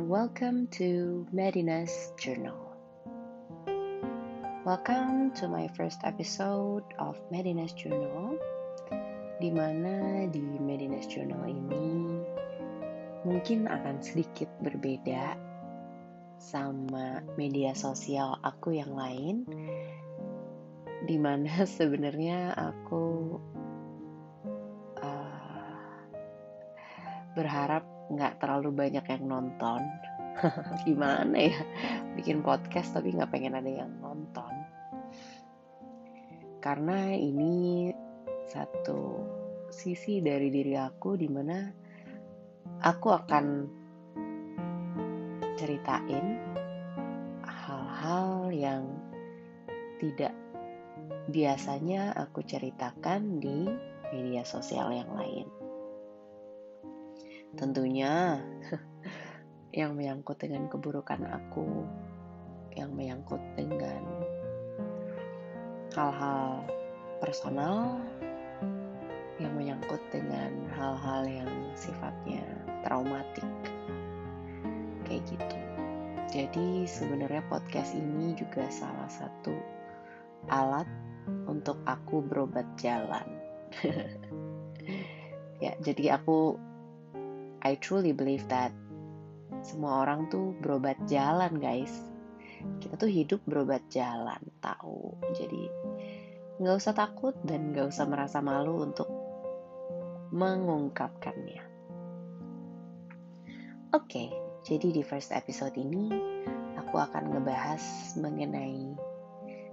and welcome to Medina's Journal. Welcome to my first episode of Medina's Journal, di mana di Medina's Journal ini mungkin akan sedikit berbeda sama media sosial aku yang lain, di mana sebenarnya aku uh, berharap nggak terlalu banyak yang nonton. Gimana ya? Bikin podcast tapi nggak pengen ada yang nonton. Karena ini satu sisi dari diri aku di mana aku akan ceritain hal-hal yang tidak biasanya aku ceritakan di media sosial yang lain tentunya yang menyangkut dengan keburukan aku, yang menyangkut dengan hal-hal personal, yang menyangkut dengan hal-hal yang sifatnya traumatik, kayak gitu. Jadi sebenarnya podcast ini juga salah satu alat untuk aku berobat jalan. ya, jadi aku I truly believe that semua orang tuh berobat jalan guys. Kita tuh hidup berobat jalan tahu. Jadi nggak usah takut dan nggak usah merasa malu untuk mengungkapkannya. Oke okay, jadi di first episode ini aku akan ngebahas mengenai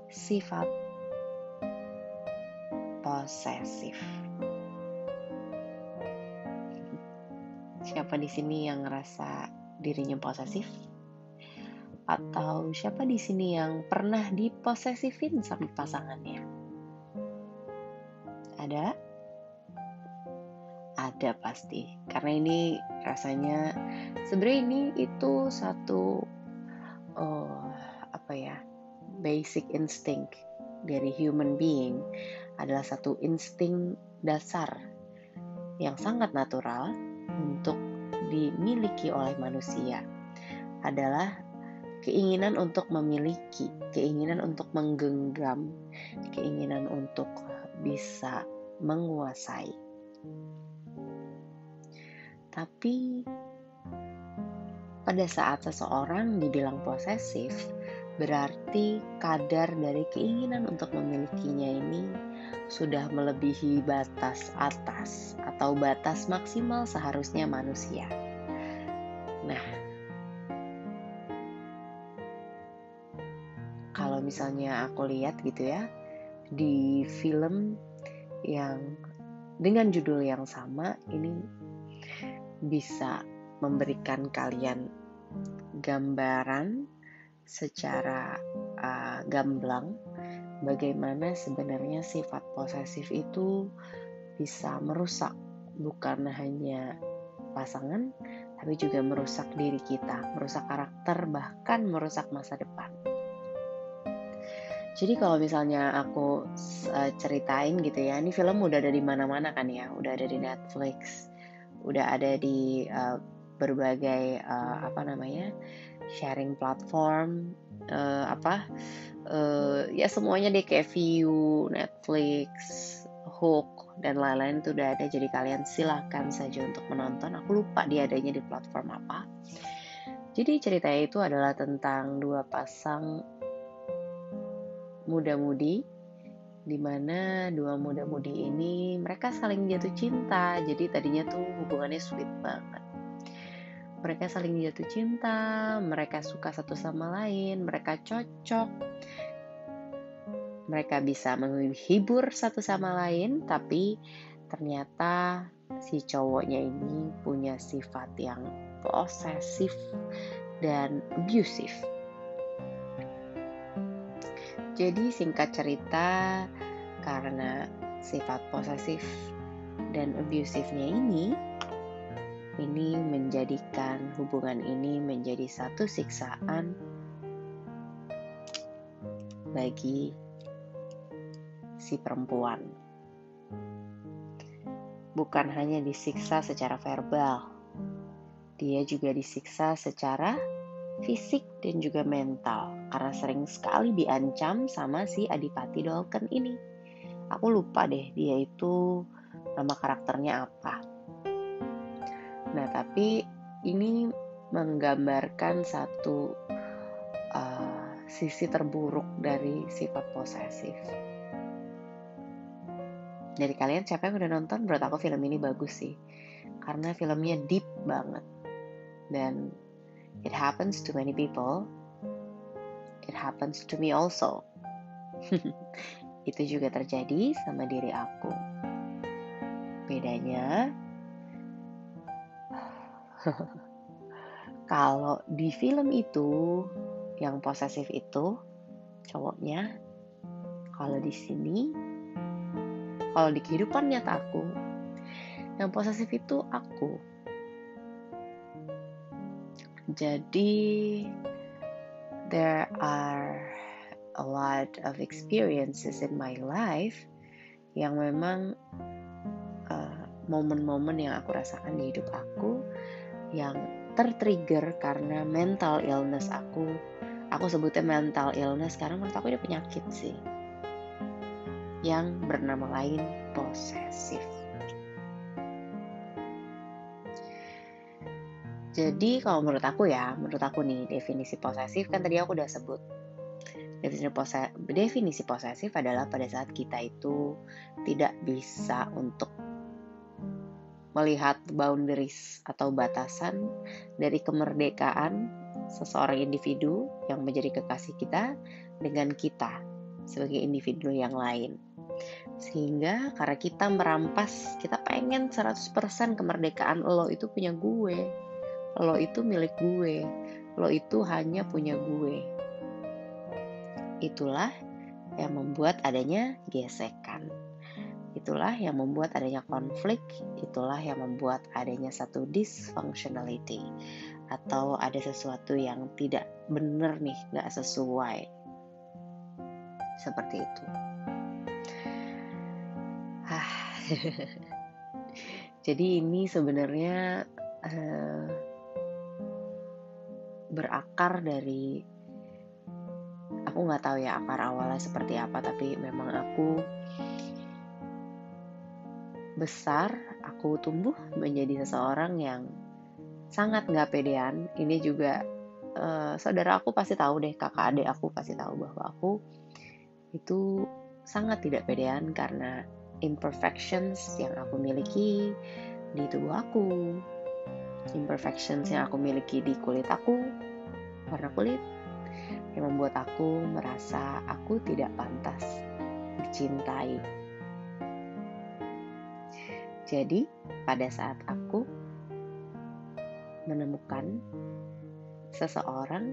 sifat posesif Siapa di sini yang ngerasa dirinya posesif? Atau siapa di sini yang pernah diposesifin sama pasangannya? Ada? Ada pasti. Karena ini rasanya sebenarnya ini itu satu oh, apa ya? basic instinct dari human being adalah satu insting dasar yang sangat natural untuk dimiliki oleh manusia adalah keinginan untuk memiliki, keinginan untuk menggenggam, keinginan untuk bisa menguasai. Tapi pada saat seseorang dibilang posesif, berarti kadar dari keinginan untuk memilikinya ini sudah melebihi batas atas atau batas maksimal seharusnya manusia. Nah, kalau misalnya aku lihat gitu ya di film yang dengan judul yang sama ini bisa memberikan kalian gambaran secara uh, gamblang bagaimana sebenarnya sifat posesif itu bisa merusak bukan hanya pasangan, tapi juga merusak diri kita, merusak karakter, bahkan merusak masa depan. Jadi kalau misalnya aku uh, ceritain gitu ya, ini film udah ada di mana-mana kan ya, udah ada di Netflix, udah ada di uh, berbagai uh, apa namanya sharing platform, uh, apa uh, ya semuanya deh kayak View, Netflix, Hook dan lain-lain itu udah ada. Jadi kalian silahkan saja untuk menonton. Aku lupa dia adanya di platform apa. Jadi ceritanya itu adalah tentang dua pasang muda-mudi di mana dua muda-mudi ini mereka saling jatuh cinta. Jadi tadinya tuh hubungannya sweet banget. Mereka saling jatuh cinta, mereka suka satu sama lain, mereka cocok, mereka bisa menghibur satu sama lain, tapi ternyata si cowoknya ini punya sifat yang posesif dan abusive. Jadi singkat cerita, karena sifat posesif dan abusifnya ini, ini menjadikan hubungan ini menjadi satu siksaan bagi si perempuan. Bukan hanya disiksa secara verbal, dia juga disiksa secara fisik dan juga mental karena sering sekali diancam sama si Adipati Dolken ini. Aku lupa deh dia itu nama karakternya apa. Nah, tapi ini menggambarkan satu uh, sisi terburuk dari sifat posesif. Dari kalian siapa yang udah nonton? Menurut aku film ini bagus sih. Karena filmnya deep banget. Dan it happens to many people. It happens to me also. Itu juga terjadi sama diri aku. Bedanya, kalau di film itu yang posesif itu cowoknya, kalau di sini kalau di kehidupan nyata aku yang posesif itu aku. Jadi there are a lot of experiences in my life yang memang uh, momen-momen uh, yang aku rasakan di hidup aku yang tertrigger karena mental illness aku. Aku sebutnya mental illness karena menurut aku ini penyakit sih yang bernama lain posesif. Jadi kalau menurut aku ya, menurut aku nih definisi posesif kan tadi aku udah sebut. Definisi, pose, definisi posesif adalah pada saat kita itu tidak bisa untuk melihat boundaries atau batasan dari kemerdekaan seseorang individu yang menjadi kekasih kita dengan kita sebagai individu yang lain. Sehingga karena kita merampas, kita pengen 100% kemerdekaan lo itu punya gue. Lo itu milik gue. Lo itu hanya punya gue. Itulah yang membuat adanya gesekan. Itulah yang membuat adanya konflik, itulah yang membuat adanya satu dysfunctionality atau ada sesuatu yang tidak benar nih, gak sesuai. Seperti itu. Jadi ini sebenarnya uh, berakar dari aku nggak tahu ya akar awalnya seperti apa tapi memang aku besar aku tumbuh menjadi seseorang yang sangat nggak pedean. Ini juga uh, saudara aku pasti tahu deh kakak adik aku pasti tahu bahwa aku itu sangat tidak pedean karena imperfections yang aku miliki di tubuh aku, imperfections yang aku miliki di kulit aku, warna kulit, yang membuat aku merasa aku tidak pantas dicintai. Jadi, pada saat aku menemukan seseorang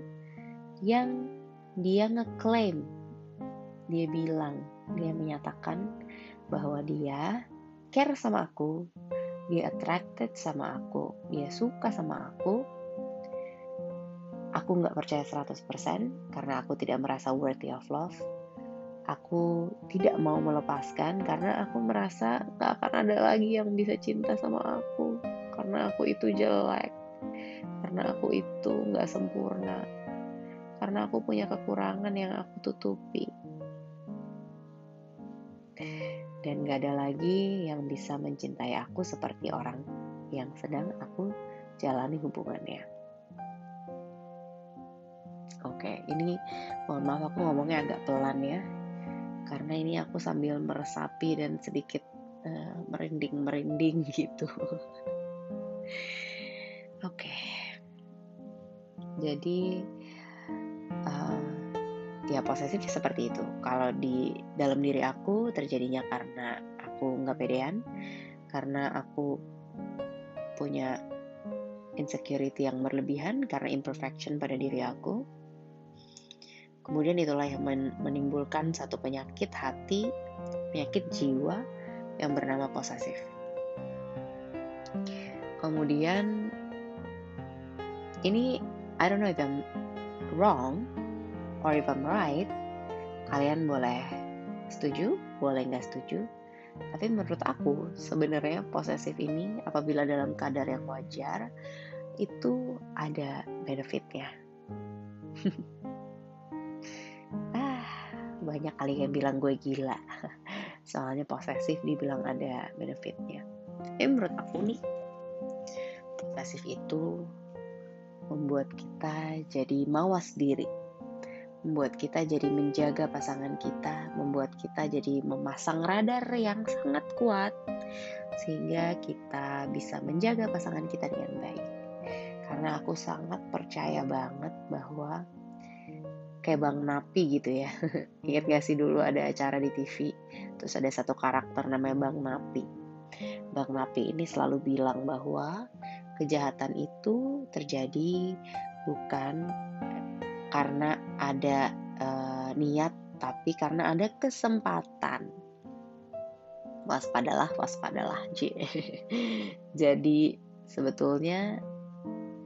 yang dia ngeklaim, dia bilang, dia menyatakan bahwa dia care sama aku, dia attracted sama aku, dia suka sama aku. Aku nggak percaya 100% karena aku tidak merasa worthy of love. Aku tidak mau melepaskan karena aku merasa gak akan ada lagi yang bisa cinta sama aku. Karena aku itu jelek. Karena aku itu gak sempurna. Karena aku punya kekurangan yang aku tutupi dan gak ada lagi yang bisa mencintai aku seperti orang yang sedang aku jalani hubungannya. Oke, ini mohon maaf aku ngomongnya agak pelan ya, karena ini aku sambil meresapi dan sedikit uh, merinding-merinding gitu. Oke, jadi uh, ya posesif seperti itu. Kalau di dalam diri aku terjadinya karena aku nggak pedean karena aku punya insecurity yang berlebihan karena imperfection pada diri aku. Kemudian itulah yang menimbulkan satu penyakit hati penyakit jiwa yang bernama posesif. Kemudian ini I don't know if I'm wrong or if I'm right, kalian boleh setuju, boleh nggak setuju. Tapi menurut aku sebenarnya posesif ini apabila dalam kadar yang wajar itu ada benefitnya. ah, banyak kali yang bilang gue gila. Soalnya posesif dibilang ada benefitnya. Tapi menurut aku nih, posesif itu membuat kita jadi mawas diri membuat kita jadi menjaga pasangan kita, membuat kita jadi memasang radar yang sangat kuat, sehingga kita bisa menjaga pasangan kita dengan baik. Karena aku sangat percaya banget bahwa kayak Bang Napi gitu ya. Ingat gak sih dulu ada acara di TV, terus ada satu karakter namanya Bang Napi. Bang Napi ini selalu bilang bahwa kejahatan itu terjadi bukan karena ada uh, niat, tapi karena ada kesempatan. Waspadalah, waspadalah. Jadi sebetulnya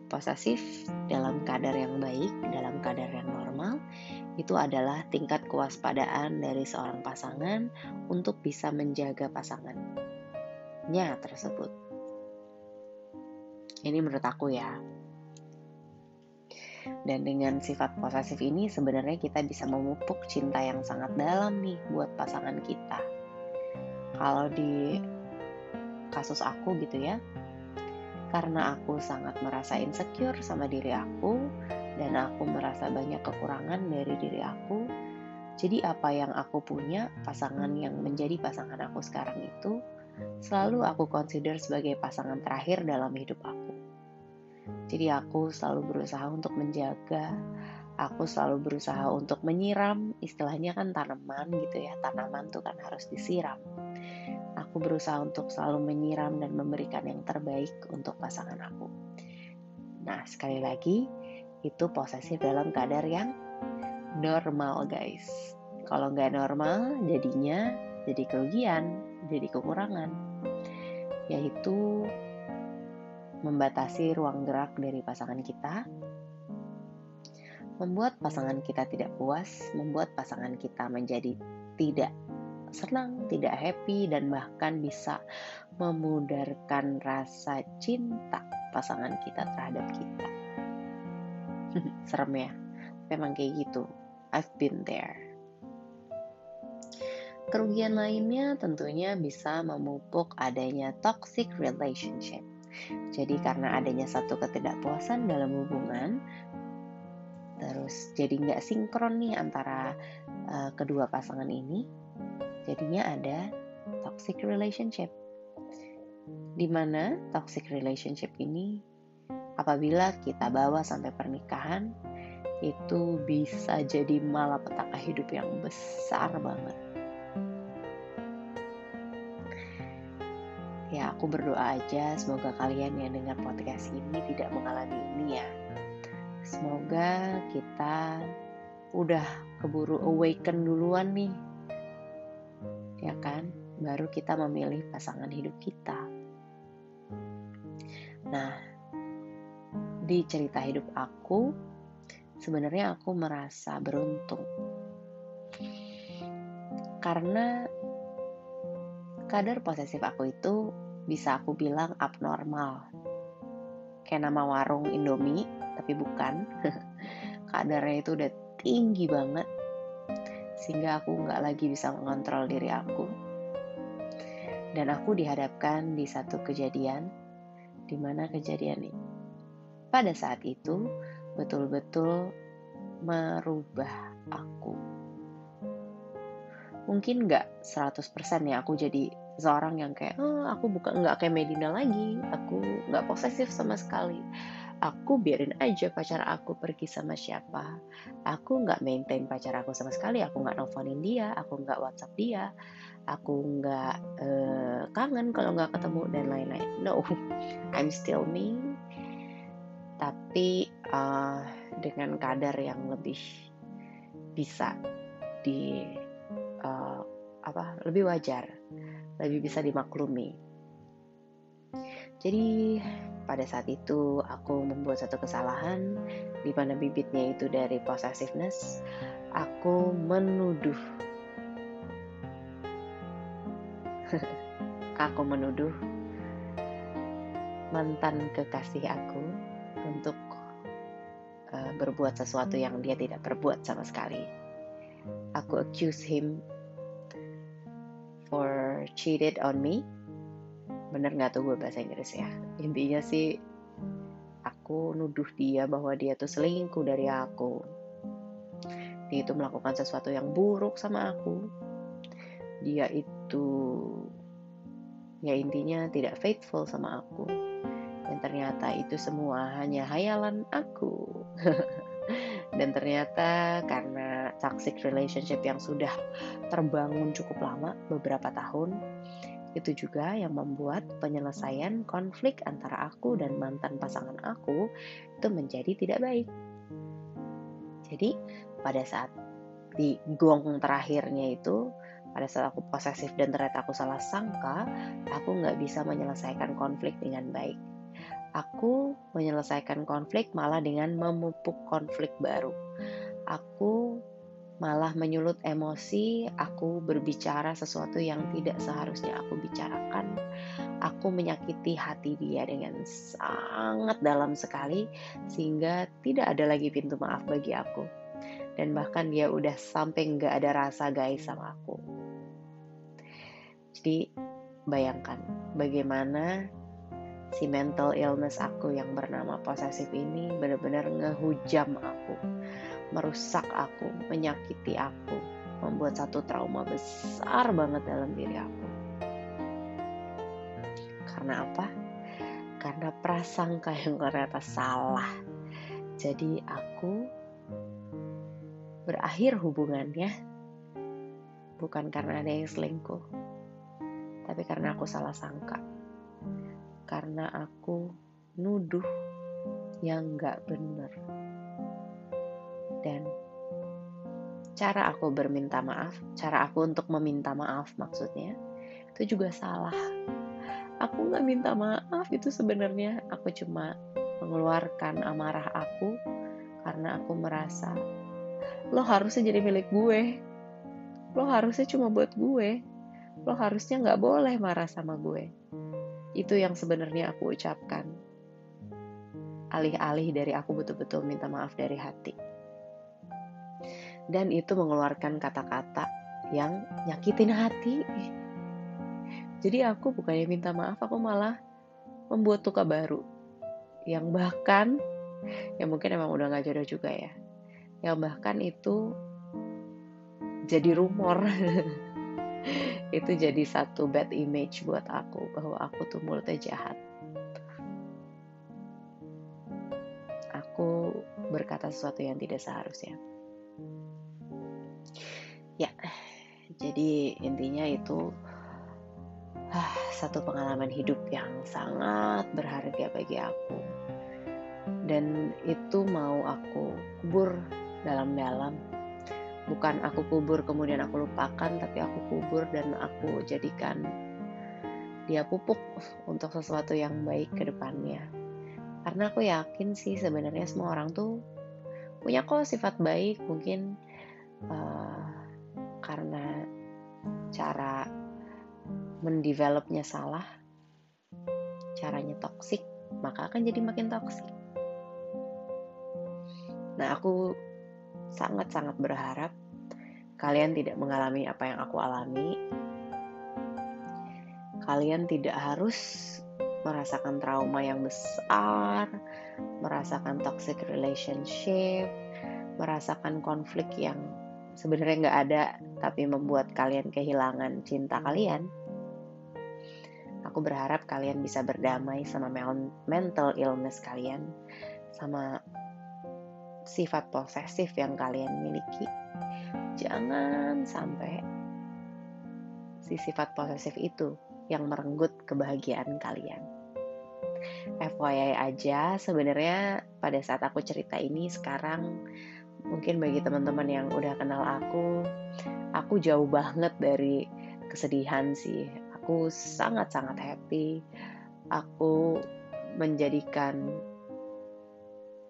posesif dalam kadar yang baik, dalam kadar yang normal, itu adalah tingkat kewaspadaan dari seorang pasangan untuk bisa menjaga pasangannya tersebut. Ini menurut aku ya. Dan dengan sifat posesif ini sebenarnya kita bisa memupuk cinta yang sangat dalam nih buat pasangan kita. Kalau di kasus aku gitu ya, karena aku sangat merasa insecure sama diri aku dan aku merasa banyak kekurangan dari diri aku. Jadi apa yang aku punya, pasangan yang menjadi pasangan aku sekarang itu selalu aku consider sebagai pasangan terakhir dalam hidup aku. Jadi aku selalu berusaha untuk menjaga, aku selalu berusaha untuk menyiram, istilahnya kan tanaman gitu ya, tanaman tuh kan harus disiram. Aku berusaha untuk selalu menyiram dan memberikan yang terbaik untuk pasangan aku. Nah, sekali lagi, itu posesif dalam kadar yang normal guys. Kalau nggak normal, jadinya jadi kerugian, jadi kekurangan. Yaitu membatasi ruang gerak dari pasangan kita, membuat pasangan kita tidak puas, membuat pasangan kita menjadi tidak senang, tidak happy, dan bahkan bisa memudarkan rasa cinta pasangan kita terhadap kita. Serem ya, memang kayak gitu. I've been there. Kerugian lainnya tentunya bisa memupuk adanya toxic relationship jadi karena adanya satu ketidakpuasan dalam hubungan, terus jadi nggak sinkron nih antara uh, kedua pasangan ini, jadinya ada toxic relationship. Di mana toxic relationship ini apabila kita bawa sampai pernikahan itu bisa jadi malapetaka hidup yang besar banget. Aku berdoa aja semoga kalian yang dengar podcast ini tidak mengalami ini ya. Semoga kita udah keburu awaken duluan nih ya kan? Baru kita memilih pasangan hidup kita. Nah di cerita hidup aku sebenarnya aku merasa beruntung. Karena kadar posesif aku itu bisa aku bilang abnormal. Kayak nama warung Indomie, tapi bukan. Kadarnya itu udah tinggi banget. Sehingga aku nggak lagi bisa mengontrol diri aku. Dan aku dihadapkan di satu kejadian, di mana kejadian ini pada saat itu betul-betul merubah aku mungkin nggak 100% ya aku jadi seorang yang kayak oh, aku bukan nggak kayak Medina lagi. Aku nggak posesif sama sekali. Aku biarin aja pacar aku pergi sama siapa. Aku nggak maintain pacar aku sama sekali. Aku nggak nelfonin dia. Aku nggak WhatsApp dia. Aku nggak uh, kangen kalau nggak ketemu dan lain-lain. No I'm still me. Tapi uh, dengan kadar yang lebih bisa di uh, apa lebih wajar, lebih bisa dimaklumi. Jadi pada saat itu aku membuat satu kesalahan di mana bibitnya itu dari possessiveness. Aku menuduh aku menuduh mantan kekasih aku untuk uh, berbuat sesuatu yang dia tidak berbuat sama sekali. Aku accuse him cheated on me. Bener nggak tuh gue bahasa Inggris ya? Intinya sih aku nuduh dia bahwa dia tuh selingkuh dari aku. Dia itu melakukan sesuatu yang buruk sama aku. Dia itu ya intinya tidak faithful sama aku dan ternyata itu semua hanya hayalan aku dan ternyata karena toxic relationship yang sudah terbangun cukup lama beberapa tahun itu juga yang membuat penyelesaian konflik antara aku dan mantan pasangan aku itu menjadi tidak baik jadi pada saat di gong terakhirnya itu pada saat aku posesif dan ternyata aku salah sangka, aku nggak bisa menyelesaikan konflik dengan baik. Aku menyelesaikan konflik malah dengan memupuk konflik baru. Aku malah menyulut emosi, aku berbicara sesuatu yang tidak seharusnya aku bicarakan. Aku menyakiti hati dia dengan sangat dalam sekali, sehingga tidak ada lagi pintu maaf bagi aku. Dan bahkan dia udah sampai nggak ada rasa guys sama aku. Jadi bayangkan bagaimana si mental illness aku yang bernama posesif ini benar-benar ngehujam aku, merusak aku, menyakiti aku, membuat satu trauma besar banget dalam diri aku. Karena apa? Karena prasangka yang ternyata salah. Jadi aku berakhir hubungannya bukan karena ada yang selingkuh, tapi karena aku salah sangka. Karena aku nuduh yang gak bener. Dan cara aku berminta maaf, cara aku untuk meminta maaf maksudnya, itu juga salah. Aku gak minta maaf itu sebenarnya aku cuma mengeluarkan amarah aku karena aku merasa lo harusnya jadi milik gue. Lo harusnya cuma buat gue lo harusnya nggak boleh marah sama gue. Itu yang sebenarnya aku ucapkan. Alih-alih dari aku betul-betul minta maaf dari hati. Dan itu mengeluarkan kata-kata yang nyakitin hati. Jadi aku bukannya minta maaf, aku malah membuat luka baru. Yang bahkan, ya mungkin emang udah gak jodoh juga ya. Yang bahkan itu jadi rumor itu jadi satu bad image buat aku bahwa aku tuh mulutnya jahat. Aku berkata sesuatu yang tidak seharusnya. Ya, jadi intinya itu ah, satu pengalaman hidup yang sangat berharga bagi aku. Dan itu mau aku kubur dalam-dalam bukan aku kubur kemudian aku lupakan tapi aku kubur dan aku jadikan dia pupuk untuk sesuatu yang baik ke depannya karena aku yakin sih sebenarnya semua orang tuh punya kok sifat baik mungkin uh, karena cara mendevelopnya salah caranya toksik maka akan jadi makin toksik nah aku sangat-sangat berharap kalian tidak mengalami apa yang aku alami. Kalian tidak harus merasakan trauma yang besar, merasakan toxic relationship, merasakan konflik yang sebenarnya nggak ada tapi membuat kalian kehilangan cinta kalian. Aku berharap kalian bisa berdamai sama mental illness kalian, sama sifat posesif yang kalian miliki. Jangan sampai si sifat posesif itu yang merenggut kebahagiaan kalian. FYI aja, sebenarnya pada saat aku cerita ini sekarang mungkin bagi teman-teman yang udah kenal aku, aku jauh banget dari kesedihan sih. Aku sangat-sangat happy. Aku menjadikan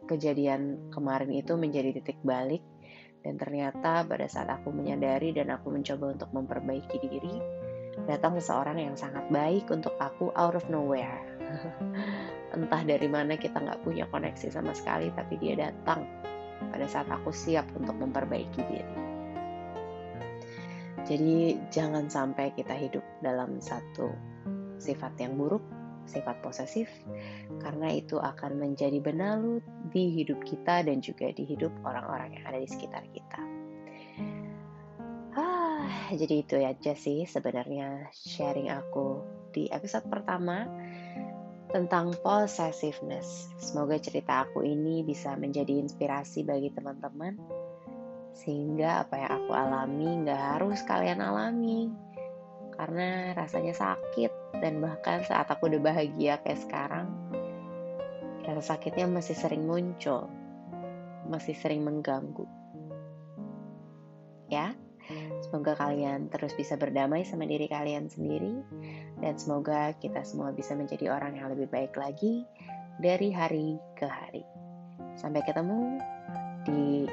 kejadian kemarin itu menjadi titik balik dan ternyata pada saat aku menyadari dan aku mencoba untuk memperbaiki diri datang seseorang yang sangat baik untuk aku out of nowhere entah dari mana kita nggak punya koneksi sama sekali tapi dia datang pada saat aku siap untuk memperbaiki diri. Jadi jangan sampai kita hidup dalam satu sifat yang buruk sifat posesif karena itu akan menjadi benalu di hidup kita dan juga di hidup orang-orang yang ada di sekitar kita. Jadi itu aja sih sebenarnya sharing aku di episode pertama tentang possessiveness. Semoga cerita aku ini bisa menjadi inspirasi bagi teman-teman sehingga apa yang aku alami nggak harus kalian alami karena rasanya sakit dan bahkan saat aku udah bahagia kayak sekarang rasa sakitnya masih sering muncul masih sering mengganggu ya Semoga kalian terus bisa berdamai sama diri kalian sendiri, dan semoga kita semua bisa menjadi orang yang lebih baik lagi dari hari ke hari. Sampai ketemu di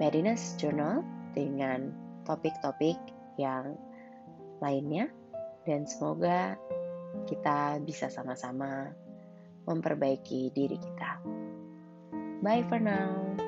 Medina's Journal dengan topik-topik yang lainnya, dan semoga kita bisa sama-sama memperbaiki diri kita. Bye for now.